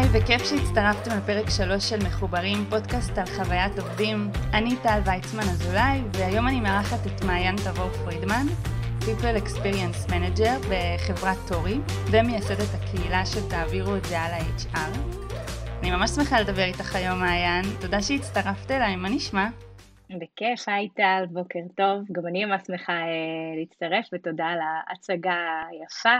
היי, וכיף שהצטרפתם לפרק 3 של מחוברים, פודקאסט על חוויית עובדים. אני טל ויצמן אזולאי, והיום אני מארחת את מעיין תבור פרידמן, People Experience Manager בחברת טורי, ומייסדת הקהילה של תעבירו את זה על ה-HR. אני ממש שמחה לדבר איתך היום, מעיין. תודה שהצטרפת אליי, מה נשמע? בכיף, היי טל, בוקר טוב. גם אני ממש שמחה אה, להצטרף, ותודה על ההצגה היפה.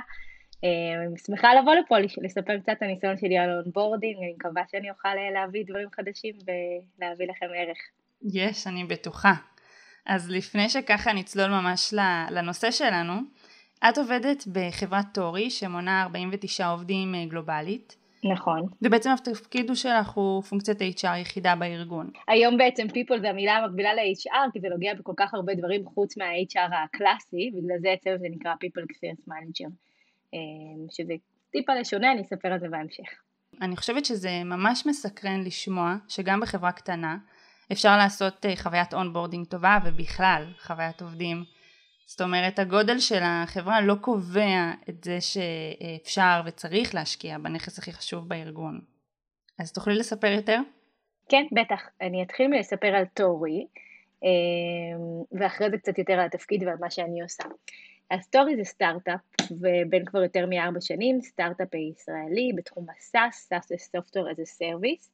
אה, אני שמחה לבוא לפה, לספר קצת את הניסיון שלי על onboarding, אני מקווה שאני אוכל אה, להביא דברים חדשים ולהביא לכם ערך. יש, אני בטוחה. אז לפני שככה נצלול ממש לנושא שלנו, את עובדת בחברת טורי שמונה 49 עובדים אה, גלובלית. נכון. ובעצם התפקיד שלך הוא פונקציית HR יחידה בארגון. היום בעצם people זה המילה המקבילה ל-HR, כי זה נוגע בכל כך הרבה דברים חוץ מה-HR הקלאסי, בגלל זה אצלנו זה נקרא people experience manager. אמ, שזה טיפה שונה, אני אספר על זה בהמשך. אני חושבת שזה ממש מסקרן לשמוע שגם בחברה קטנה אפשר לעשות אה, חוויית onboarding טובה ובכלל חוויית עובדים. זאת אומרת הגודל של החברה לא קובע את זה שאפשר וצריך להשקיע בנכס הכי חשוב בארגון. אז תוכלי לספר יותר? כן, בטח. אני אתחיל מלספר על טורי, אמ, ואחרי זה קצת יותר על התפקיד ועל מה שאני עושה. אז טורי זה סטארט-אפ, ובין כבר יותר מארבע שנים, סטארט-אפ ישראלי בתחום ה-SaaS, SaaS זה a Service,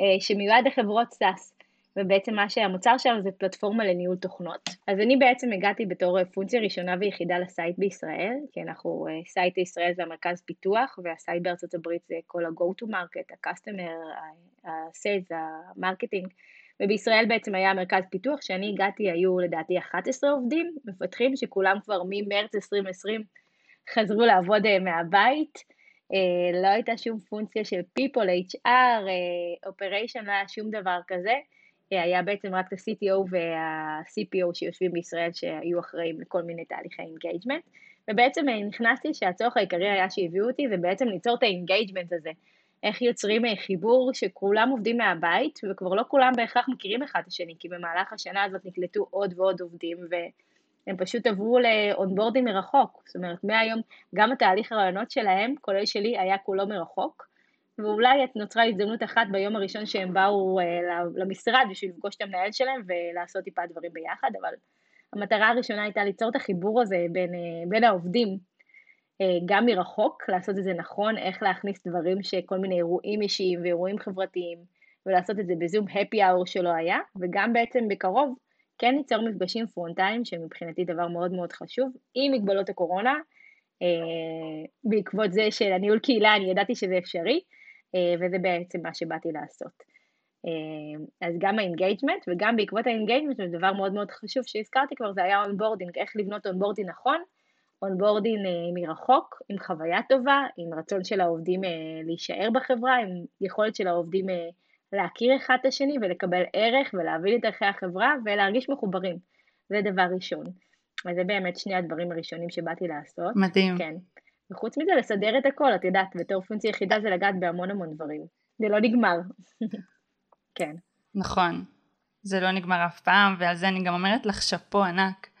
אה, שמיועד לחברות SaaS, ובעצם מה שהמוצר שלנו זה פלטפורמה לניהול תוכנות. אז אני בעצם הגעתי בתור פונקציה ראשונה ויחידה ל-site בישראל, כי אנחנו, אה, site ישראל זה המרכז פיתוח, וה-site בארצות הברית זה כל ה-go to market, ה-customer, ה-sales, ה-marketing. ובישראל בעצם היה מרכז פיתוח, כשאני הגעתי היו לדעתי 11 עובדים, מפתחים שכולם כבר ממרץ 2020 חזרו לעבוד אה, מהבית, אה, לא הייתה שום פונקציה של people, HR, אה, operation, לא היה שום דבר כזה, היה בעצם רק ה-CTO וה-CPO שיושבים בישראל שהיו אחראים לכל מיני תהליכי engagement, ובעצם נכנסתי שהצורך העיקרי היה שהביאו אותי זה בעצם ליצור את ה-engagement הזה. איך יוצרים אה, חיבור שכולם עובדים מהבית, וכבר לא כולם בהכרח מכירים אחד את השני, כי במהלך השנה הזאת נקלטו עוד ועוד עובדים, והם פשוט עברו לאונבורדים מרחוק. זאת אומרת, מהיום, גם התהליך הרעיונות שלהם, כולל שלי, היה כולו מרחוק, ואולי נוצרה הזדמנות אחת ביום הראשון שהם באו אה, למשרד בשביל לפגוש את המנהל שלהם ולעשות טיפה דברים ביחד, אבל המטרה הראשונה הייתה ליצור את החיבור הזה בין, אה, בין העובדים גם מרחוק, לעשות את זה נכון, איך להכניס דברים שכל מיני אירועים אישיים ואירועים חברתיים, ולעשות את זה בזום happy hour שלא היה, וגם בעצם בקרוב כן ליצור מפגשים פרונטליים, שמבחינתי דבר מאוד מאוד חשוב, עם מגבלות הקורונה, אה, בעקבות זה של הניהול קהילה אני ידעתי שזה אפשרי, אה, וזה בעצם מה שבאתי לעשות. אז גם ה-engagement וגם בעקבות ה-engagement זה דבר מאוד מאוד חשוב שהזכרתי כבר, זה היה onboarding, איך לבנות onboarding נכון, onboarding אה, מרחוק, עם חוויה טובה, עם רצון של העובדים אה, להישאר בחברה, עם יכולת של העובדים אה, להכיר אחד את השני ולקבל ערך ולהבין את ערכי החברה ולהרגיש מחוברים. זה דבר ראשון. אז זה באמת שני הדברים הראשונים שבאתי לעשות. מדהים. כן. וחוץ מזה לסדר את הכל, את יודעת, בתור פונקציה יחידה זה לגעת בהמון המון דברים. זה לא נגמר. כן. נכון. זה לא נגמר אף פעם, ועל זה אני גם אומרת לך שאפו ענק.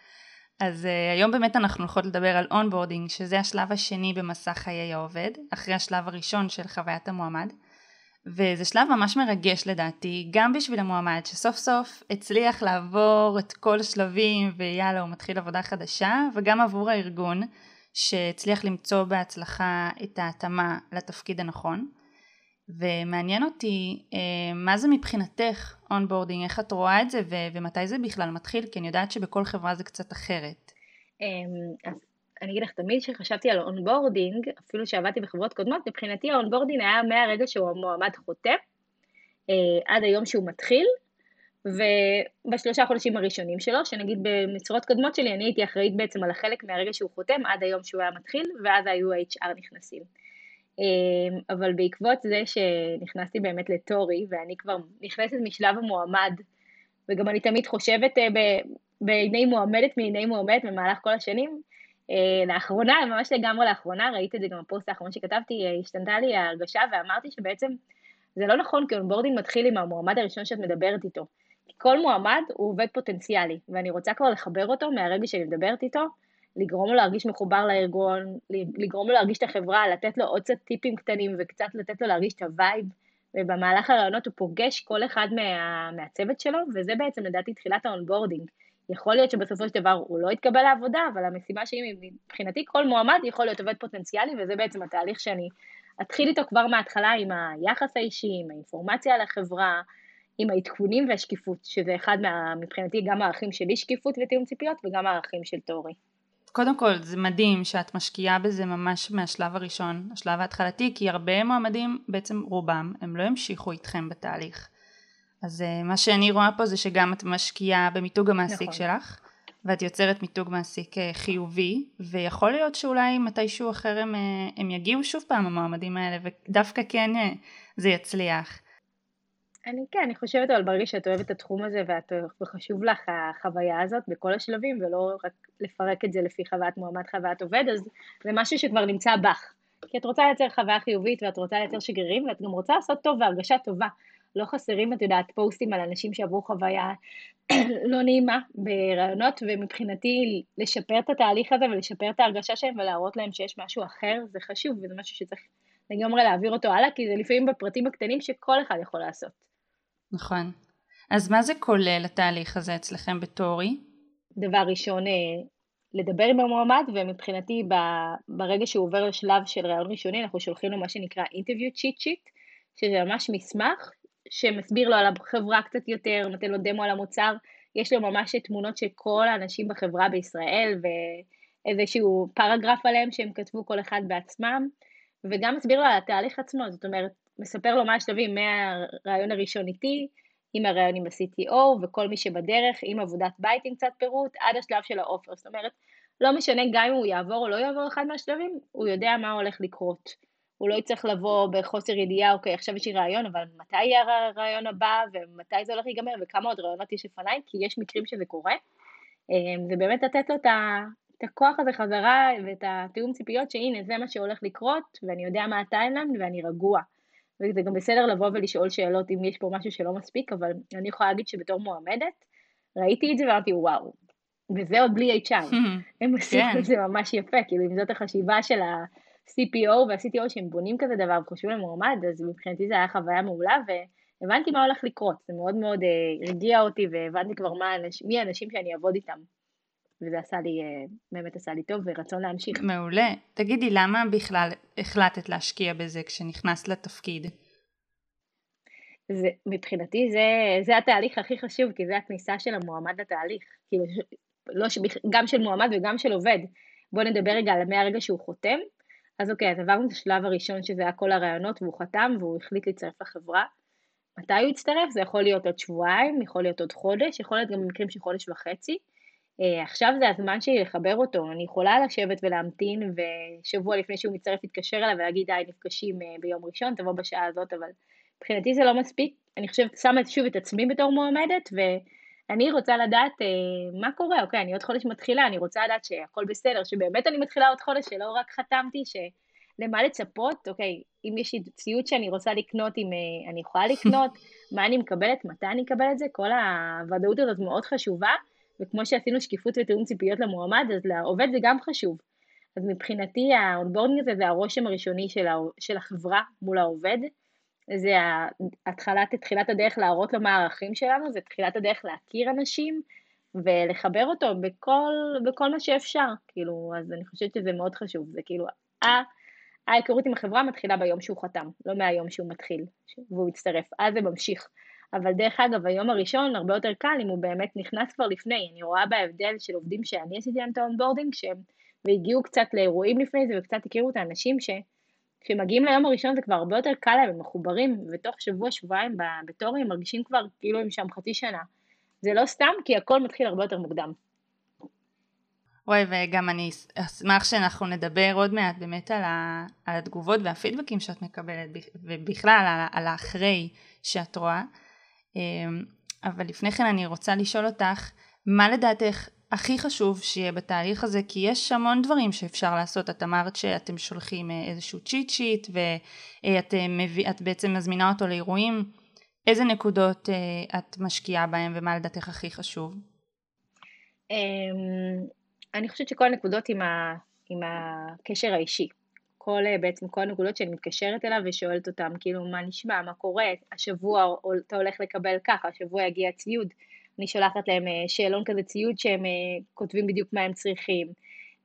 אז uh, היום באמת אנחנו הולכות לדבר על onboarding, שזה השלב השני במסע חיי העובד, אחרי השלב הראשון של חוויית המועמד. וזה שלב ממש מרגש לדעתי, גם בשביל המועמד שסוף סוף הצליח לעבור את כל השלבים ויאללה הוא מתחיל עבודה חדשה, וגם עבור הארגון שהצליח למצוא בהצלחה את ההתאמה לתפקיד הנכון. ומעניין אותי אה, מה זה מבחינתך onboarding, איך את רואה את זה ו- ומתי זה בכלל מתחיל, כי אני יודעת שבכל חברה זה קצת אחרת. אמ, אז אני אגיד לך, תמיד כשחשבתי על onboarding, אפילו שעבדתי בחברות קודמות, מבחינתי ה-onboarding היה מהרגע שהוא המועמד חותם, אה, עד היום שהוא מתחיל, ובשלושה חודשים הראשונים שלו, שנגיד במשרות קודמות שלי, אני הייתי אחראית בעצם על החלק מהרגע שהוא חותם עד היום שהוא היה מתחיל, ואז היו ה-HR נכנסים. אמ, אבל בעקבות זה שנכנסתי באמת ל Torii, ואני כבר נכנסת משלב המועמד, וגם אני תמיד חושבת אה, בעיני מועמדת מעיני מועמדת במהלך כל השנים, אה, לאחרונה, ממש לגמרי לאחרונה, ראית את זה גם בפוסט האחרון שכתבתי, אה, השתנתה לי ההרגשה ואמרתי שבעצם זה לא נכון, כי onboarding מתחיל עם המועמד הראשון שאת מדברת איתו. כל מועמד הוא עובד פוטנציאלי, ואני רוצה כבר לחבר אותו מהרגע שאני מדברת איתו לגרום לו להרגיש מחובר לארגון, לגרום לו להרגיש את החברה, לתת לו עוד קצת טיפים קטנים וקצת לתת לו להרגיש את ה vibe, ובמהלך הראיונות הוא פוגש כל אחד מה, מהצוות שלו, וזה בעצם לדעתי תחילת ה onboarding. יכול להיות שבסופו של דבר הוא לא יתקבל לעבודה, אבל המשימה שלי מבחינתי כל מועמד יכול להיות עובד פוטנציאלי, וזה בעצם התהליך שאני אתחיל איתו כבר מההתחלה עם היחס האישי, עם האינפורמציה על החברה, עם העדכונים והשקיפות, שזה אחד מה, מבחינתי גם הערכים שלי שקיפות ותיאום ציפיות וגם הערכים של Torii. קודם כל זה מדהים שאת משקיעה בזה ממש מהשלב הראשון, השלב ההתחלתי, כי הרבה מועמדים, בעצם רובם, הם לא המשיכו איתכם בתהליך. אז uh, מה שאני רואה פה זה שגם את משקיעה במיתוג המעסיק נכון. שלך, ואת יוצרת מיתוג מעסיק uh, חיובי, ויכול להיות שאולי מתישהו אחר הם, uh, הם יגיעו שוב פעם המועמדים האלה, ודווקא כן זה יצליח. אני כן, אני חושבת אבל ברגע שאת אוהבת את התחום הזה ואת, וחשוב לך החוויה הזאת בכל השלבים ולא רק לפרק את זה לפי חוויית מועמד, חוויית עובד, אז זה משהו שכבר נמצא בך. כי את רוצה לייצר חוויה חיובית ואת רוצה לייצר שגרירים ואת גם רוצה לעשות טוב והרגשה טובה. לא חסרים, את יודעת, פוסטים על אנשים שעברו חוויה לא נעימה ברעיונות, ומבחינתי לשפר את התהליך הזה ולשפר את ההרגשה שלהם ולהראות להם שיש משהו אחר, זה חשוב וזה משהו שצריך לגמרי להעביר אותו הלאה, כי זה לפעמים בפרטים הקטנים שכל אחד יכול לעשות. נכון. אז מה זה כולל התהליך הזה אצלכם בתורי? דבר ראשון, אה, לדבר עם המועמד, ומבחינתי ברגע שהוא עובר לשלב של ראיון ראשוני, אנחנו שולחים לו מה שנקרא interview cheat sheet, שזה ממש מסמך שמסביר לו על החברה קצת יותר, נותן לו דמו על המוצר, יש לו ממש תמונות של כל האנשים בחברה בישראל ואיזשהו פרגרף עליהם שהם כתבו כל אחד בעצמם, וגם מסביר לו על התהליך עצמו, זאת אומרת, מספר לו מה השלבים מהרעיון הראשון איתי, עם הרעיון עם ה-CTO וכל מי שבדרך, עם עבודת בית עם קצת פירוט, עד השלב של האופר. זאת אומרת, לא משנה גם אם הוא יעבור או לא יעבור אחד מהשלבים, הוא יודע מה הולך לקרות. הוא לא יצטרך לבוא בחוסר ידיעה, אוקיי, עכשיו יש לי רעיון, אבל מתי יהיה הרעיון הבא, ומתי זה הולך להיגמר, וכמה עוד רעיונות יש לפניי, כי יש מקרים שזה קורה. ובאמת לתת לו את הכוח הזה חזרה ואת התיאום ציפיות שהנה זה מה שהולך לקרות ואני יודע מה הטיימלנד ואני רגוע. וזה גם בסדר לבוא ולשאול שאלות אם יש פה משהו שלא מספיק, אבל אני יכולה להגיד שבתור מועמדת, ראיתי את זה ואמרתי וואו, וזה עוד בלי HR, הם עושים כן. את זה ממש יפה, כאילו אם זאת החשיבה של ה-CPO וה-CTO שהם בונים כזה דבר וחושבים למועמד, אז מבחינתי זה היה חוויה מעולה, והבנתי מה הולך לקרות, זה מאוד מאוד uh, הרגיע אותי והבנתי כבר מה, מי האנשים שאני אעבוד איתם. וזה עשה לי, אה, באמת עשה לי טוב ורצון להמשיך. מעולה. תגידי, למה בכלל החלטת להשקיע בזה כשנכנסת לתפקיד? זה, מבחינתי זה, זה התהליך הכי חשוב, כי זה הכניסה של המועמד לתהליך. כאילו, לא, גם של מועמד וגם של עובד. בואו נדבר רגע על מהרגע שהוא חותם. אז אוקיי, אז עברנו את השלב הראשון שזה היה כל הרעיונות והוא חתם והוא החליט להצטרף לחברה. מתי הוא יצטרף? זה יכול להיות עוד שבועיים, יכול להיות עוד חודש, יכול להיות גם במקרים של חודש וחצי. אה, עכשיו זה הזמן שלי לחבר אותו, אני יכולה לשבת ולהמתין ושבוע לפני שהוא מצטרף להתקשר אליי ולהגיד די נפגשים אה, ביום ראשון, תבוא בשעה הזאת, אבל מבחינתי זה לא מספיק, אני חושבת, שמה שוב את עצמי בתור מועמדת ואני רוצה לדעת אה, מה קורה, אוקיי, אני עוד חודש מתחילה, אני רוצה לדעת שהכל בסדר, שבאמת אני מתחילה עוד חודש, שלא רק חתמתי, שלמה לצפות, אוקיי, אם יש לי ציוד שאני רוצה לקנות, אם אני יכולה לקנות, מה אני מקבלת, מתי אני אקבל את זה, כל הוודאות הזאת מאוד חשובה. וכמו שעשינו שקיפות ותיאום ציפיות למועמד, אז לעובד זה גם חשוב. אז מבחינתי ה onboarding הזה זה הרושם הראשוני של, ה, של החברה מול העובד, זה התחלת, תחילת הדרך להראות לו מה הערכים שלנו, זה תחילת הדרך להכיר אנשים ולחבר אותו בכל, בכל מה שאפשר, כאילו, אז אני חושבת שזה מאוד חשוב, זה כאילו, ההיכרות עם החברה מתחילה ביום שהוא חתם, לא מהיום שהוא מתחיל והוא יצטרף, אז זה ממשיך. אבל דרך אגב, היום הראשון הרבה יותר קל אם הוא באמת נכנס כבר לפני. אני רואה בהבדל של עובדים שאני עשיתי להם את ה onboarding, שהם והגיעו קצת לאירועים לפני זה וקצת הכירו את האנשים שכשמגיעים ליום הראשון זה כבר הרבה יותר קל להם, הם מחוברים, ותוך שבוע, שבועיים ב Torii הם מרגישים כבר כאילו הם שם חצי שנה. זה לא סתם, כי הכל מתחיל הרבה יותר מוקדם. וואי, וגם אני אשמח שאנחנו נדבר עוד מעט באמת על, ה, על התגובות והפידבקים שאת מקבלת, ובכלל על, על האחרי שאת רואה. אמ, אבל לפני כן אני רוצה לשאול אותך, מה לדעתך הכי חשוב שיהיה בתהליך הזה? כי יש המון דברים שאפשר לעשות. את אמרת שאתם שולחים אה, איזשהו צ'יט שיט ואת אה, מביא, בעצם מזמינה אותו לאירועים. איזה נקודות אה, את משקיעה בהם ומה לדעתך הכי חשוב? אמ, אני חושבת שכל הנקודות עם, ה, עם הקשר האישי. כל, בעצם כל הנקודות שאני מתקשרת אליו ושואלת אותם, כאילו, מה נשמע, מה קורה, השבוע אתה הולך לקבל ככה, השבוע יגיע ציוד, אני שולחת להם שאלון כזה ציוד שהם כותבים בדיוק מה הם צריכים.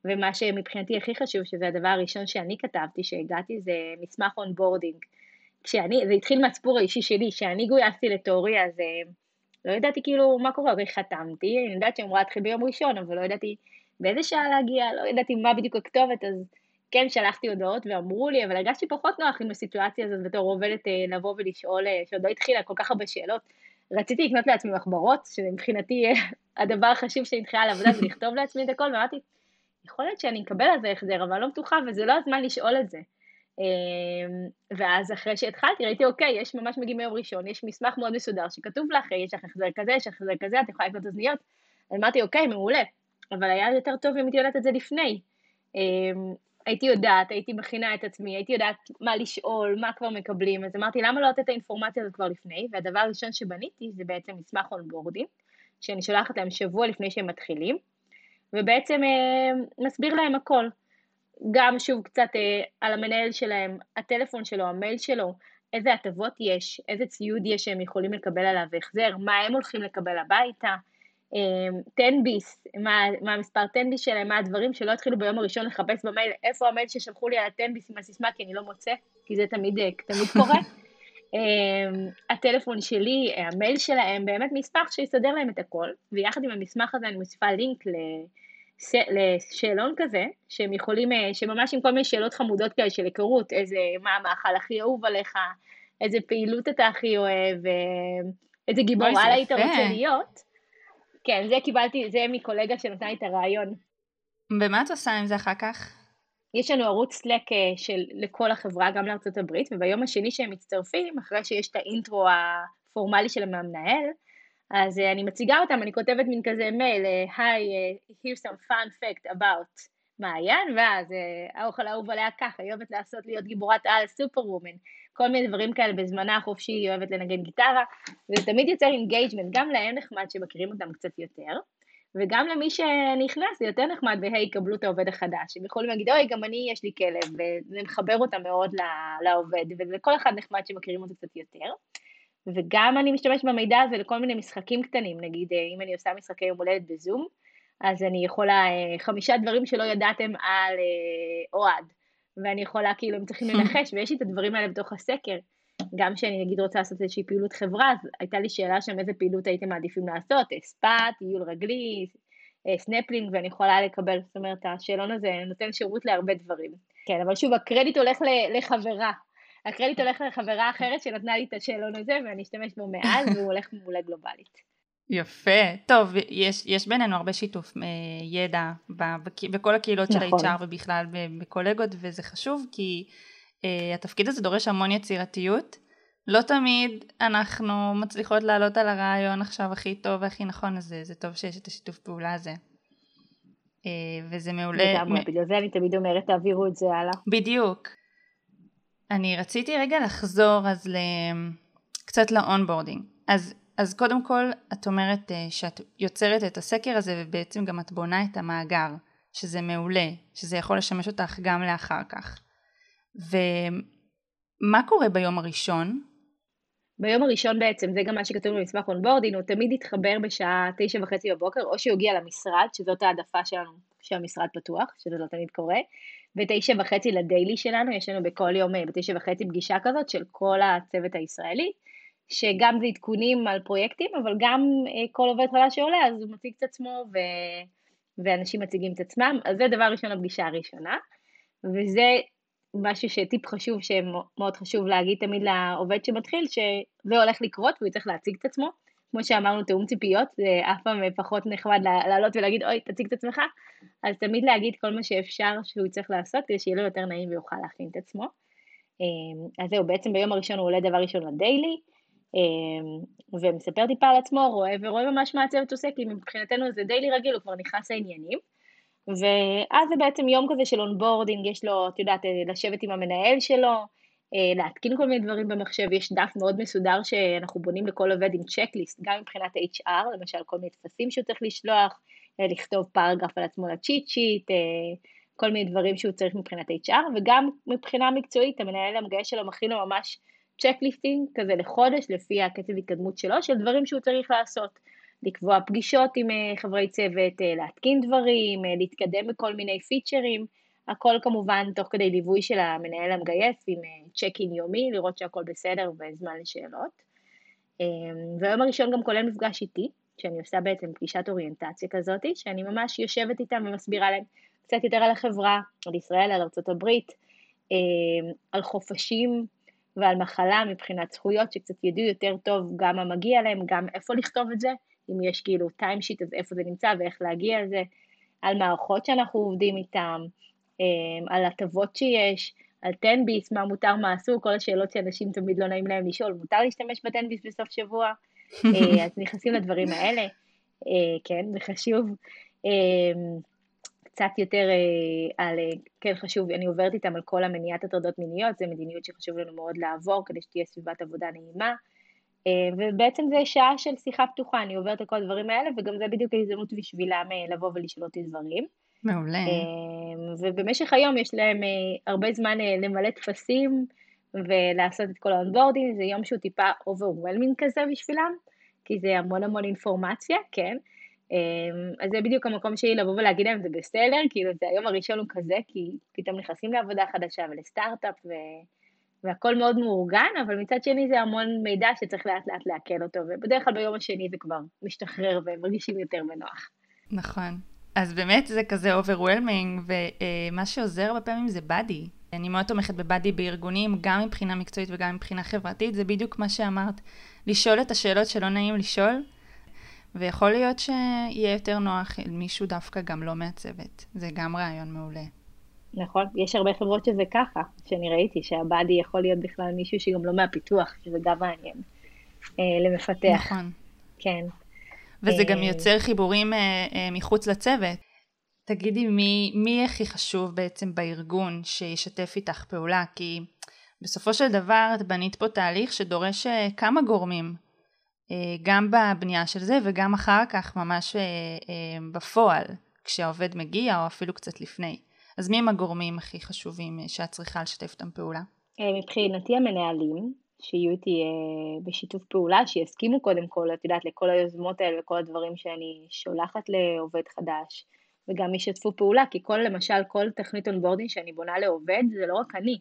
ומה שמבחינתי הכי חשוב, שזה הדבר הראשון שאני כתבתי, כשהגעתי, זה מסמך onboarding. כשאני, זה התחיל מהסיפור האישי שלי, כשאני גויסתי ל Torii, אז אה, לא ידעתי כאילו מה קורה, חתמתי, אני יודעת שאמורה להתחיל ביום ראשון, אבל לא ידעתי באיזה שעה להגיע, לא ידעתי מה בדיוק הכתובת, אז כן, שלחתי הודעות ואמרו לי, אבל הרגשתי פחות נוח עם הסיטואציה הזאת בתור עובדת אה, לבוא ולשאול, אה, שעוד לא התחילה כל כך הרבה שאלות. רציתי לקנות לעצמי מחברות, שמבחינתי הדבר החשוב שאני מתחילה לעבודה זה לכתוב לעצמי את הכל, ואמרתי, יכול להיות שאני אקבל על זה החזר, אבל לא בטוחה, וזה לא הזמן לשאול את זה. אמ, ואז אחרי שהתחלתי ראיתי, אוקיי, יש ממש מגיעים מיום ראשון, יש מסמך מאוד מסודר שכתוב לך, יש לך החזר כזה, יש לך החזר כזה, את יכולה לקנות אוזניות. אמרתי, אוקיי, מעולה. אבל היה יותר טוב אם הייתי יודעת את זה לפני. הייתי יודעת, הייתי מכינה את עצמי, הייתי יודעת מה לשאול, מה כבר מקבלים, אז אמרתי, למה לא לתת את האינפורמציה הזאת כבר לפני? והדבר הראשון שבניתי זה בעצם מסמך onboarding, שאני שולחת להם שבוע לפני שהם מתחילים. ובעצם אה, מסביר להם הכל. גם שוב קצת אה, על המנהל שלהם, הטלפון שלו, המייל שלו, איזה הטבות יש, איזה ציוד יש שהם יכולים לקבל עליו החזר, מה הם הולכים לקבל הביתה, תן-ביס, אה, מה, מה המספר תן-ביס שלהם, מה הדברים שלא התחילו ביום הראשון לחפש במייל, איפה המייל ששלחו לי על התן-ביס עם הסיסמה, כי אני לא מוצא, כי זה תמיד, תמיד קורה. הטלפון שלי, המייל שלהם, באמת מסמך שיסדר להם את הכל, ויחד עם המסמך הזה אני מוסיפה לינק לשאלון כזה, שהם יכולים, אה, שממש עם כל מיני שאלות חמודות כאלה של היכרות, איזה, מה המאכל הכי אהוב עליך, איזה פעילות אתה הכי אוהב, אה, איזה גיבור על היית רוצה להיות. כן, זה קיבלתי, זה מקולגה שנתן לי את הרעיון. ומה את עושה עם זה אחר כך? יש לנו ערוץ סלק אה, של, לכל החברה, גם לארצות הברית, וביום השני שהם מצטרפים, אחרי שיש את האינטרו הפורמלי של המנהל, אז uh, אני מציגה אותם, אני כותבת מין כזה מייל, היי, uh, here's some fun fact about מעיין, ואז האוכל האהוב עליה ככה, היא אוהבת לעשות להיות גיבורת על superwoman, כל מיני דברים כאלה בזמנה החופשי, היא אוהבת לנגן גיטרה, וזה תמיד יוצר engagement, גם להם נחמד שמכירים אותם קצת יותר, וגם למי שנכנס זה יותר נחמד, והי, יקבלו את העובד החדש, הם יכולים להגיד, אוי, גם אני יש לי כלב, וזה מחבר אותם מאוד לעובד, ולכל אחד נחמד שמכירים אותו קצת יותר. וגם אני משתמשת במידע הזה לכל מיני משחקים קטנים, נגיד אה, אם אני עושה משחקי יום הולדת בזום, אז אני יכולה אה, חמישה דברים שלא ידעתם על אה, אוהד, ואני יכולה כאילו, הם צריכים לנחש, ויש לי את הדברים האלה בתוך הסקר. גם כשאני נגיד רוצה לעשות איזושהי פעילות חברה, אז הייתה לי שאלה שם איזה פעילות הייתם מעדיפים לעשות, ספא, טיול רגלי, סנפלינג, ואני יכולה לקבל, זאת אומרת, השאלון הזה נותן שירות להרבה דברים. כן, אבל שוב, הקרדיט הולך לחברה, הקרדיט הולך לחברה אחרת שנתנה לי את השאלון הזה ואני אשתמש בו מאז והוא הולך מעולה גלובלית. יפה, טוב, יש, יש בינינו הרבה שיתוף אה, ידע בכל הקהילות נכון. של ה-HR ובכלל בקולגות וזה חשוב כי אה, התפקיד הזה דורש המון יצירתיות. לא תמיד אנחנו מצליחות לעלות על הרעיון עכשיו הכי טוב והכי נכון הזה, זה טוב שיש את השיתוף פעולה הזה. אה, וזה מעולה. לגמרי, בגלל זה אני תמיד אומרת תעבירו את זה הלאה. בדיוק. אני רציתי רגע לחזור אז ל... קצת ל onboarding. אז, אז קודם כל את אומרת אה, שאת יוצרת את הסקר הזה ובעצם גם את בונה את המאגר, שזה מעולה, שזה יכול לשמש אותך גם לאחר כך. ומה קורה ביום הראשון? ביום הראשון בעצם, זה גם מה שכתוב במסמך onboarding, הוא תמיד יתחבר בשעה תשע וחצי בבוקר, או שהוא יגיע למשרד, שזאת העדפה שלנו שהמשרד פתוח, שזה לא תמיד קורה, בתשע וחצי לדיילי שלנו, יש לנו בכל יום אה, בתשע וחצי פגישה כזאת של כל הצוות הישראלי, שגם זה עדכונים על פרויקטים, אבל גם אה, כל עובד חדש שעולה, אז הוא מציג את עצמו ו... ואנשים מציגים את עצמם, אז זה דבר ראשון לפגישה הראשונה, וזה משהו שטיפ חשוב, שמאוד חשוב להגיד תמיד לעובד שמתחיל, שזה הולך לקרות והוא צריך להציג את עצמו. כמו שאמרנו, תיאום ציפיות, זה אף פעם פחות נחמד לעלות ולהגיד, אוי, תציג את עצמך, אז תמיד להגיד כל מה שאפשר שהוא צריך לעשות, כדי שיהיה לו יותר נעים ויוכל להכין את עצמו. אמ, אז זהו, בעצם ביום הראשון הוא עולה דבר ראשון ל daily, ומספר טיפה על עצמו, רואה ורואה ממש מה הצוות עושה, כי מבחינתנו זה daily רגיל, הוא כבר נכנס לעניינים. ואז זה בעצם יום כזה של onboarding, יש לו, את יודעת, לשבת עם המנהל שלו, אה, להתקין כל מיני דברים במחשב, יש דף מאוד מסודר שאנחנו בונים לכל עובד עם checklist, גם מבחינת HR, למשל כל מיני טפסים שהוא צריך לשלוח, לכתוב paragraph על עצמו ל cheat sheet, כל מיני דברים שהוא צריך מבחינת HR, וגם מבחינה מקצועית, המנהל המגייס שלו מכין לו ממש checklisting כזה לחודש, לפי הקצב התקדמות שלו, של דברים שהוא צריך לעשות. לקבוע פגישות עם חברי צוות, להתקין דברים, להתקדם בכל מיני פיצ'רים, הכל כמובן תוך כדי ליווי של המנהל המגייס עם check in יומי, לראות שהכל בסדר וזמן לשאלות. והיום הראשון גם כולל מפגש איתי, שאני עושה בעצם פגישת אוריינטציה כזאת, שאני ממש יושבת איתם ומסבירה להם קצת יותר על החברה, על ישראל, על ארה"ב, על חופשים ועל מחלה מבחינת זכויות, שקצת ידעו יותר טוב גם מה מגיע להם, גם איפה לכתוב את זה, אם יש כאילו timesheet אז איפה זה נמצא ואיך להגיע לזה, על מערכות שאנחנו עובדים איתן, על הטבות שיש, על 10 ביס, מה מותר, מה אסור, כל השאלות שאנשים תמיד לא נעים להם לשאול, מותר להשתמש ב-10 ביס בסוף שבוע? אז נכנסים לדברים האלה, כן, זה חשוב. קצת יותר על, כן חשוב, אני עוברת איתם על כל המניעת הטרדות מיניות, זו מדיניות שחשוב לנו מאוד לעבור כדי שתהיה סביבת עבודה נעימה. ובעצם זה שעה של שיחה פתוחה, אני עוברת על כל הדברים האלה, וגם זה בדיוק ההזדמנות בשבילם לבוא ולשאול אותי דברים. מעולה. ובמשך היום יש להם הרבה זמן למלא טפסים ולעשות את כל ה onboarding, זה יום שהוא טיפה overwhelming כזה בשבילם, כי זה המון המון אינפורמציה, כן. אז זה בדיוק המקום שלי לבוא ולהגיד להם זה בסדר, כאילו זה היום הראשון הוא כזה, כי פתאום נכנסים לעבודה חדשה ולסטארט-אפ ו... והכל מאוד מאורגן, אבל מצד שני זה המון מידע שצריך לאט לאט לעכל אותו, ובדרך כלל ביום השני זה כבר משתחרר והם מרגישים יותר בנוח. נכון. אז באמת זה כזה overwhelming, ומה שעוזר הרבה פעמים זה buddy. אני מאוד תומכת ב buddy בארגונים, גם מבחינה מקצועית וגם מבחינה חברתית, זה בדיוק מה שאמרת. לשאול את השאלות שלא נעים לשאול, ויכול להיות שיהיה יותר נוח מישהו דווקא גם לא מהצוות. זה גם רעיון מעולה. נכון, יש הרבה חברות שזה ככה, שאני ראיתי, שה buddy יכול להיות בכלל מישהו שגם לא מהפיתוח, שזה גם מעניין אה, למפתח. נכון. כן. וזה גם יוצר חיבורים אה, אה, מחוץ לצוות. תגידי, מי, מי הכי חשוב בעצם בארגון שישתף איתך פעולה? כי בסופו של דבר את בנית פה תהליך שדורש אה, כמה גורמים, אה, גם בבנייה של זה וגם אחר כך ממש אה, אה, בפועל, כשהעובד מגיע או אפילו קצת לפני. אז מי הם הגורמים הכי חשובים אה, שאת צריכה לשתף איתם פעולה? אה, מבחינתי המנהלים, שיהיו איתי אה, בשיתוף פעולה, שיסכימו קודם כל, את יודעת, לכל היוזמות האלה וכל הדברים שאני שולחת לעובד חדש, וגם ישתפו פעולה, כי כל, למשל, כל תכנית onboarding שאני בונה לעובד, זה לא רק אני,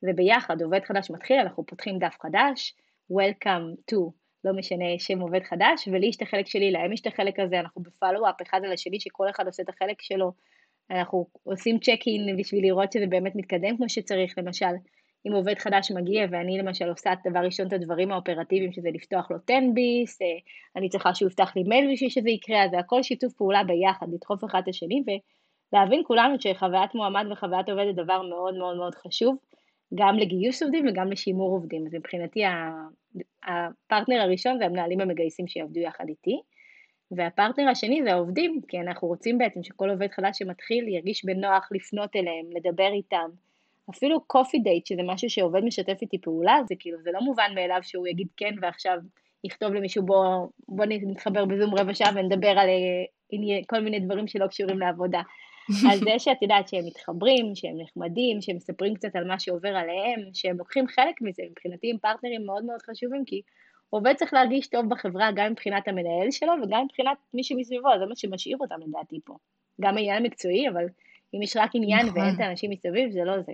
זה ביחד, עובד חדש מתחיל, אנחנו פותחים דף חדש, Welcome to, לא משנה שם עובד חדש, ולי יש את החלק שלי, להם יש את החלק הזה, אנחנו ב follow-up אחד על השני, שכל אחד עושה את החלק שלו, אנחנו עושים צ'ק אין בשביל לראות שזה באמת מתקדם כמו שצריך, למשל, אם עובד חדש מגיע ואני למשל עושה דבר ראשון את הדברים האופרטיביים שזה לפתוח לו 10 ביס, אה, אני צריכה שהוא יפתח לי מייל בשביל שזה יקרה, זה הכל שיתוף פעולה ביחד, לדחוף אחד את השני ולהבין כולנו שחוויית מועמד וחוויית עובד זה דבר מאוד מאוד מאוד חשוב, גם לגיוס עובדים וגם לשימור עובדים, אז מבחינתי הפרטנר הראשון זה המנהלים המגייסים שיעבדו יחד איתי, והפרטנר השני זה העובדים, כי אנחנו רוצים בעצם שכל עובד חדש שמתחיל ירגיש בנוח לפנות אליהם, לדבר איתם, אפילו קופי דייט, שזה משהו שעובד משתף איתי פעולה, זה כאילו, זה לא מובן מאליו שהוא יגיד כן ועכשיו יכתוב למישהו בוא, בוא נתחבר בזום רבע שעה ונדבר על אה, כל מיני דברים שלא קשורים לעבודה. אז זה שאת יודעת שהם מתחברים, שהם נחמדים, שהם מספרים קצת על מה שעובר עליהם, שהם לוקחים חלק מזה, מבחינתי הם פרטנרים מאוד מאוד חשובים, כי עובד צריך להרגיש טוב בחברה גם מבחינת המנהל שלו וגם מבחינת מי שמסביבו, זה מה שמשאיר אותם לדעתי פה. גם העניין המקצועי, אבל אם יש רק עניין נכון. ואין את האנשים מסביב, זה לא זה.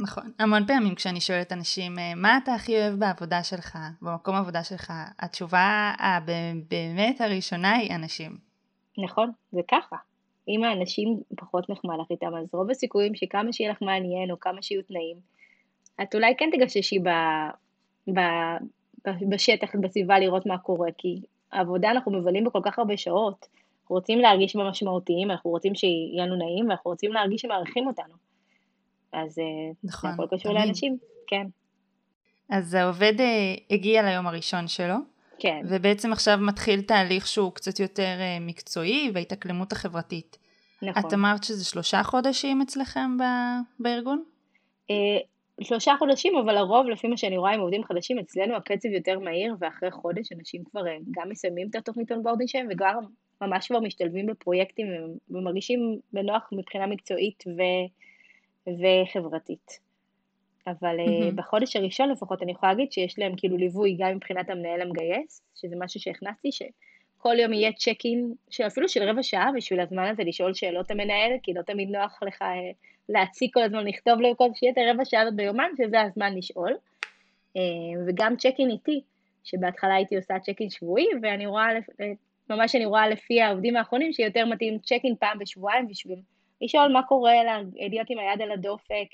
נכון. המון פעמים כשאני שואלת אנשים, אה, מה אתה הכי אוהב בעבודה שלך, במקום העבודה שלך, התשובה הבאמת הראשונה היא אנשים. נכון, זה ככה. אם האנשים פחות נחמד לך איתם, אז רוב הסיכויים שכמה שיהיה לך מעניין או כמה שיהיו תנאים, את אולי כן תגששי ב, ב, ב, בשטח, בסביבה, לראות מה קורה, כי העבודה אנחנו מבלים בכל כך הרבה שעות, אנחנו רוצים להרגיש בה משמעותיים, אנחנו רוצים שיהיה לנו נעים, ואנחנו רוצים להרגיש שמעריכים אותנו. אז אה, נכון, זה הכל קשור תמיד. לאנשים, כן. אז העובד אה, הגיע ליום הראשון שלו, כן. ובעצם עכשיו מתחיל תהליך שהוא קצת יותר אה, מקצועי והתאקלמות החברתית. נכון. את אמרת שזה שלושה חודשים אצלכם ב- בארגון? שלושה חודשים, אבל לרוב, לפי מה שאני רואה עם עובדים חדשים, אצלנו הקצב יותר מהיר, ואחרי חודש אנשים כבר גם מסיימים את התוכנית onboarding שלהם, וגם ממש כבר משתלבים בפרויקטים ומרגישים בנוח מבחינה מקצועית ו, וחברתית. אבל mm-hmm. בחודש הראשון לפחות אני יכולה להגיד שיש להם כאילו ליווי גם מבחינת המנהל המגייס, שזה משהו שהכנסתי, שכל יום יהיה check in, אפילו של רבע שעה בשביל הזמן הזה לשאול שאלות המנהל, כי לא תמיד נוח לך אה, להציג כל הזמן, לכתוב לו כל שיהיה את הרבע שעה הזאת ביומן, שזה הזמן לשאול. אה, וגם צ'ק אין איתי, שבהתחלה הייתי עושה צ'ק אין שבועי, ואני רואה, ממש אני רואה לפי העובדים האחרונים שיותר מתאים צ'ק אין פעם בשבועיים בשביל לשאול מה קורה, להיות עם היד על הדופק,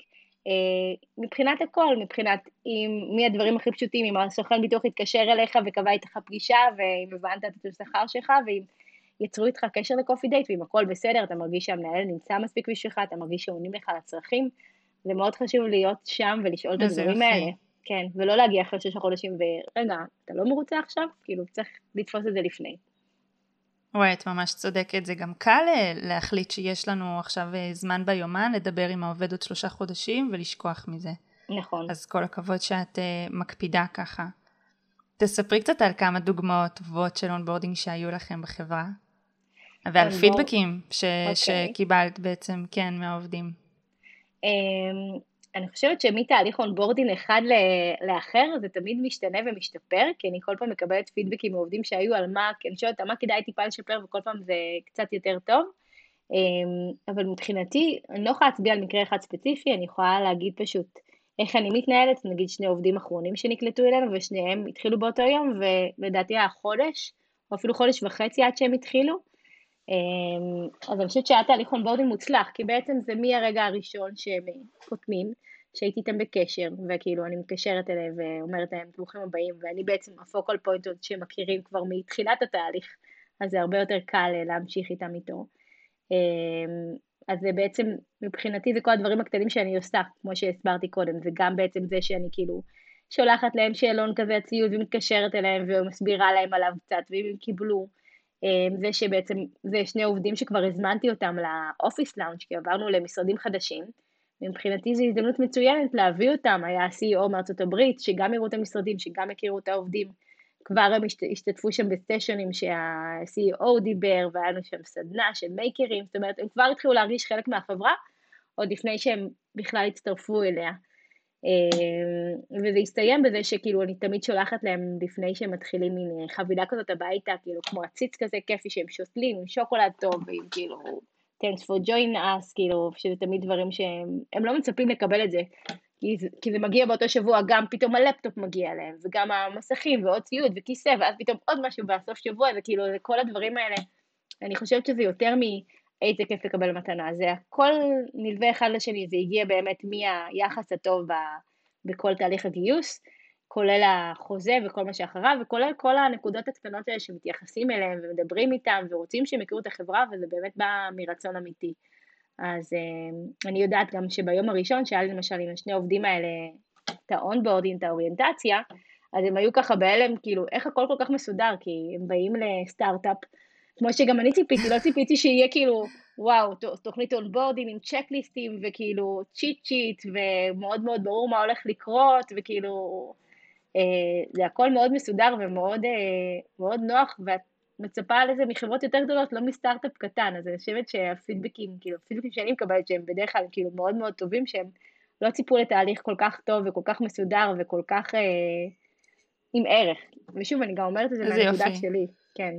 מבחינת הכל, מבחינת עם, מי הדברים הכי פשוטים, אם הסוכן ביטוח יתקשר אליך וקבע איתך פגישה, ואם הבנת את השכר שלך, ואם יצרו איתך קשר לקופי דייט, ואם הכל בסדר, אתה מרגיש שהמנהל נמצא מספיק בשבילך, אתה מרגיש שעונים לך לצרכים, זה מאוד חשוב להיות שם ולשאול את הדברים האלה. כן, ולא להגיע אחרי שישה חודשים ורגע, אתה לא מרוצה עכשיו? כאילו, צריך לתפוס את זה לפני. וואי, את ממש צודקת, זה גם קל אה, להחליט שיש לנו עכשיו אה, זמן ביומן לדבר עם העובד עוד שלושה חודשים ולשכוח מזה. נכון. אז כל הכבוד שאת uh, מקפידה ככה. תספרי קצת על כמה דוגמאות טובות של onboarding שהיו לכם בחברה, ועל פידבקים ש- okay. אוקיי. שקיבלת בעצם, כן, מהעובדים. Um, אני חושבת שמתהליך onboarding אחד לאחר זה תמיד משתנה ומשתפר, כי אני כל פעם מקבלת פידבקים מעובדים שהיו על מה, כי אני שואלת מה כדאי טיפה לשפר וכל פעם זה קצת יותר טוב. אמ, אבל מבחינתי, אני לא יכולה להצביע על מקרה אחד ספציפי, אני יכולה להגיד פשוט איך אני מתנהלת, נגיד שני עובדים אחרונים שנקלטו אלינו ושניהם התחילו באותו יום, ולדעתי היה חודש, או אפילו חודש וחצי עד שהם התחילו. אמ, אז אני חושבת שהיה תהליך onboarding מוצלח, כי בעצם זה מהרגע הראשון שהם חותמים, שהייתי איתם בקשר, וכאילו אני מתקשרת אליהם ואומרת להם ברוכים הבאים, ואני בעצם ה focal point שהם מכירים כבר מתחילת התהליך, אז זה הרבה יותר קל להמשיך איתם איתו. אמ, אז זה בעצם, מבחינתי זה כל הדברים הקטנים שאני עושה, כמו שהסברתי קודם, זה גם בעצם זה שאני כאילו שולחת להם שאלון כזה ציוד ומתקשרת אליהם ומסבירה להם עליו קצת, ואם הם קיבלו, זה שבעצם זה שני עובדים שכבר הזמנתי אותם לאופיס לאונג' כי עברנו למשרדים חדשים, מבחינתי זו הזדמנות מצוינת להביא אותם, היה CEO מארצות הברית, שגם יראו את המשרדים, שגם יכירו את העובדים, כבר הם השתתפו שם בסטיישנים שה-CEO דיבר, והיה לנו שם סדנה של מייקרים, זאת אומרת, הם כבר התחילו להרגיש חלק מהחברה, עוד לפני שהם בכלל הצטרפו אליה. אמ, וזה הסתיים בזה שכאילו אני תמיד שולחת להם לפני שהם מתחילים מין חבילה כזאת הביתה, כאילו כמו עציץ כזה כיפי שהם שותלים עם שוקולד טוב ועם כאילו thanks for join us, כאילו, שזה תמיד דברים שהם לא מצפים לקבל את זה, כי זה, כי זה מגיע באותו שבוע, גם פתאום הלפטופ מגיע להם, וגם המסכים, ועוד ציוד, וכיסא, ואז פתאום עוד משהו בסוף שבוע, זה כאילו, כל הדברים האלה, אני חושבת שזה יותר מאיזה כיף לקבל מתנה, זה הכל נלווה אחד לשני, זה הגיע באמת מהיחס הטוב בכל תהליך הגיוס, כולל החוזה וכל מה שאחריו, וכולל כל הנקודות הקטנות האלה שמתייחסים אליהם ומדברים איתם ורוצים שהם יכירו את החברה, וזה באמת בא מרצון אמיתי. אז אה, אני יודעת גם שביום הראשון, שהיה לי למשל עם השני עובדים האלה את ה onboarding, את האוריינטציה, אז הם היו ככה בהלם, כאילו, איך הכל כל כך מסודר, כי הם באים לסטארט-אפ, כמו שגם אני ציפיתי, לא ציפיתי שיהיה כאילו, וואו, תוכנית onboarding עם צ'קליסטים, וכאילו cheat sheet, ומאוד מאוד ברור מה הולך לקרות, וכאילו, אה, זה הכל מאוד מסודר ומאוד אה, מאוד נוח, ואת מצפה לזה מחברות יותר גדולות, לא מסטארט-אפ קטן, אז אני חושבת שהפידבקים, כאילו, הפידבקים שאני מקבלת שהם בדרך כלל כאילו מאוד מאוד טובים, שהם לא ציפו לתהליך כל כך טוב וכל כך מסודר וכל כך אה, עם ערך. ושוב, אני גם אומרת את זה מהנקודה שלי, כן.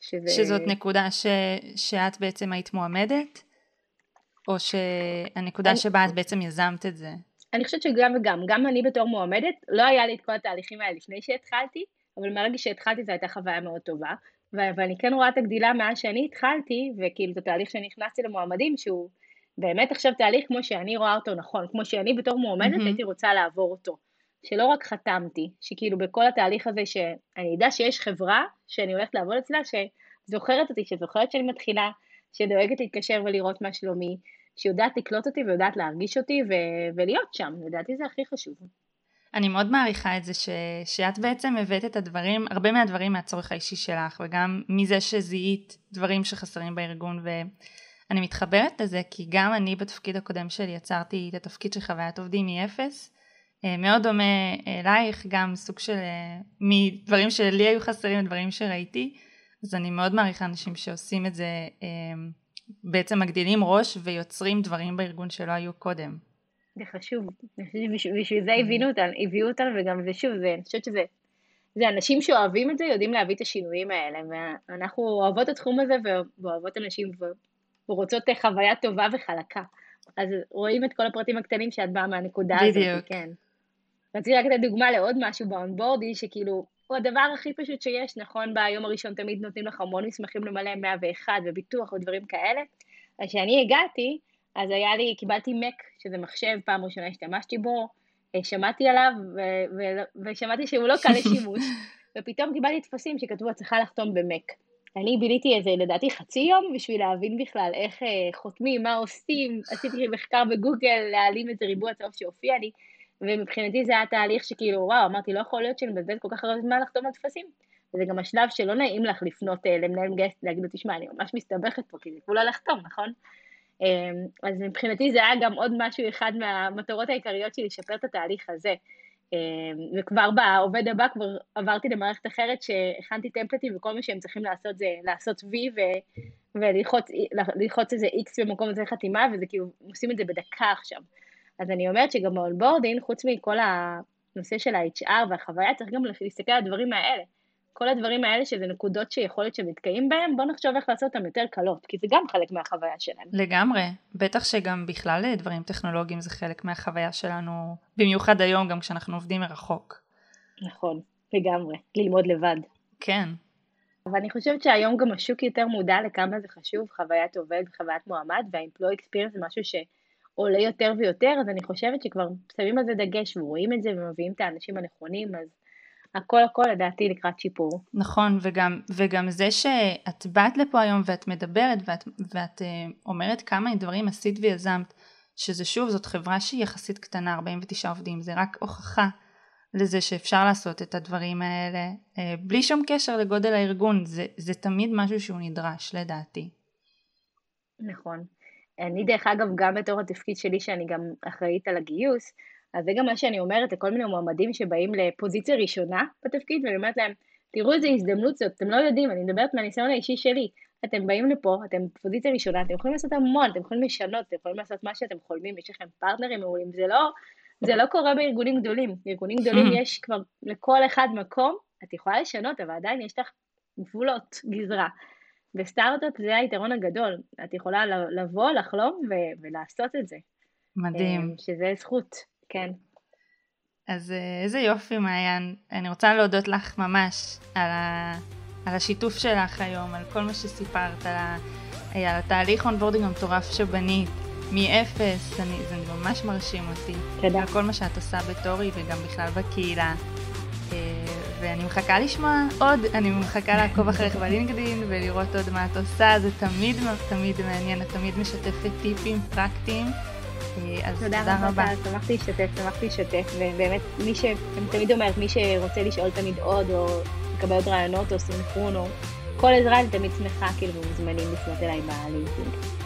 שזה... שזאת נקודה ש... שאת בעצם היית מועמדת? או שהנקודה אני... שבה את בעצם יזמת את זה? אני חושבת שגם וגם, גם אני בתור מועמדת, לא היה לי את כל התהליכים האלה לפני שהתחלתי, אבל מהרגע שהתחלתי זו הייתה חוויה מאוד טובה, ואני כן רואה את הגדילה מאז שאני התחלתי, וכאילו זה תהליך שנכנסתי למועמדים, שהוא באמת עכשיו תהליך כמו שאני רואה אותו נכון, כמו שאני בתור מועמדת mm-hmm. הייתי רוצה לעבור אותו. שלא רק חתמתי, שכאילו בכל התהליך הזה שאני אדע שיש חברה שאני הולכת לעבוד אצלה, שזוכרת אותי, שזוכרת שאני מתחילה, שדואגת להתקשר ולראות מה שלומי, שיודעת לקלוט אותי ויודעת להרגיש אותי ו- ולהיות שם, לדעתי זה הכי חשוב. אני מאוד מעריכה את זה ש, שאת בעצם הבאת את הדברים, הרבה מהדברים מהצורך האישי שלך וגם מזה שזיהית דברים שחסרים בארגון ואני מתחברת לזה כי גם אני בתפקיד הקודם שלי יצרתי את התפקיד של חוויית עובדים מאפס מאוד דומה אלייך גם סוג של אה, מדברים שלי היו חסרים לדברים שראיתי אז אני מאוד מעריכה אנשים שעושים את זה, בעצם מגדילים ראש ויוצרים דברים בארגון שלא היו קודם. זה חשוב, בשביל זה הביאו אותנו, הביאו אותנו וגם זה שוב, זה, אני חושבת שזה, זה אנשים שאוהבים את זה, יודעים להביא את השינויים האלה, ואנחנו אוהבות את התחום הזה ואוהבות אנשים ורוצות חוויה טובה וחלקה. אז רואים את כל הפרטים הקטנים שאת באה מהנקודה הזאת. כן. רציתי רק לתת דוגמה לעוד משהו באונבורדי, שכאילו, הוא הדבר הכי פשוט שיש, נכון, ביום הראשון תמיד נותנים לך המון מסמכים למלא 101 וביטוח ודברים כאלה. אז כשאני הגעתי, אז היה לי, קיבלתי מק, שזה מחשב, פעם ראשונה השתמשתי בו, אה, שמעתי עליו, ו- ו- ושמעתי שהוא לא קל לשימוש, ופתאום קיבלתי טפסים שכתבו, את צריכה לחתום במק. אני ביליתי איזה, לדעתי, חצי יום בשביל להבין בכלל איך אה, חותמים, מה עושים, עשיתי מחקר בגוגל, להעלים איזה ריבוע צהוב שהופיע לי, ומבחינתי זה היה תהליך שכאילו, וואו, אמרתי, לא יכול להיות שאני מבזבז כל כך הרבה זמן לחתום על טפסים. וזה גם השלב שלא נעים לך לפנות אה, למנהל גסט, להגיד לו, תשמע, אני ממש מסתבכת פה, כי זה כולה לחתום, נכון? אה, אז מבחינתי זה היה גם עוד משהו, אחד מהמטרות העיקריות שלי, לשפר את התהליך הזה. אה, וכבר בעובד הבא כבר עברתי למערכת אחרת שהכנתי טמפלטים וכל מה שהם צריכים לעשות זה לעשות וי וללחוץ איזה איקס במקום הזה חתימה וזה כאילו עושים את זה בדקה עכשיו. אז אני אומרת שגם ב onboarding, חוץ מכל הנושא של ה-HR והחוויה, צריך גם להסתכל על הדברים האלה. כל הדברים האלה שזה נקודות שיכול להיות שמתקיים בהם, בוא נחשוב איך לעשות אותם יותר קלות, כי זה גם חלק מהחוויה שלהם. לגמרי, בטח שגם בכלל דברים טכנולוגיים זה חלק מהחוויה שלנו, במיוחד היום גם כשאנחנו עובדים מרחוק. נכון, לגמרי, ללמוד לבד. כן. אבל אני חושבת שהיום גם השוק יותר מודע לכמה זה חשוב, חוויית עובד, חוויית מועמד, וה-employee experience זה משהו ש... עולה יותר ויותר, אז אני חושבת שכבר שמים על זה דגש ורואים את זה ומביאים את האנשים הנכונים, אז הכל הכל לדעתי לקראת שיפור. נכון, וגם, וגם זה שאת באת לפה היום ואת מדברת ואת, ואת uh, אומרת כמה דברים עשית ויזמת, שזה שוב, זאת חברה שהיא יחסית קטנה, 49 עובדים, זה רק הוכחה לזה שאפשר לעשות את הדברים האלה uh, בלי שום קשר לגודל הארגון, זה, זה תמיד משהו שהוא נדרש לדעתי. נכון. אני דרך אגב, גם בתור התפקיד שלי שאני גם אחראית על הגיוס, אז זה גם מה שאני אומרת לכל מיני מועמדים שבאים לפוזיציה ראשונה בתפקיד, ואני אומרת להם, תראו איזה הזדמנות זאת, אתם לא יודעים, אני מדברת מהניסיון האישי שלי. אתם באים לפה, אתם פוזיציה ראשונה, אתם יכולים לעשות המון, אתם יכולים לשנות, אתם יכולים לעשות מה שאתם חולמים, יש לכם פרטנרים מעולים, זה לא, זה לא קורה בארגונים גדולים. בארגונים גדולים יש כבר לכל אחד מקום, את יכולה לשנות, אבל עדיין יש לך גבולות גזרה. בסטארט-אפ זה היתרון הגדול, את יכולה לבוא, לחלום ו- ולעשות את זה. מדהים. אה, שזה זכות, כן. אז אה, איזה יופי מעיין, אני רוצה להודות לך ממש על, ה... על השיתוף שלך היום, על כל מה שסיפרת, על, ה... על התהליך onboarding המטורף שבנית, מאפס, אני... זה ממש מרשים אותי. תודה. על כל מה שאת עושה בתורי וגם בכלל בקהילה. ואני מחכה לשמוע עוד, אני מחכה לעקוב אחריך בלינקדאין ולראות עוד מה את עושה, זה תמיד תמיד מעניין, את תמיד משתפת טיפים פרקטיים. אז תודה, תודה רבה. שמחתי להשתתף, שמחתי להשתתף, ובאמת, מי ש... אני תמיד אומרת, מי שרוצה לשאול תמיד עוד, או לקבל עוד רעיונות, או סינכרון, או כל עזרה, אני תמיד שמחה, כאילו, מוזמנים לפנות אליי בלינקדאין.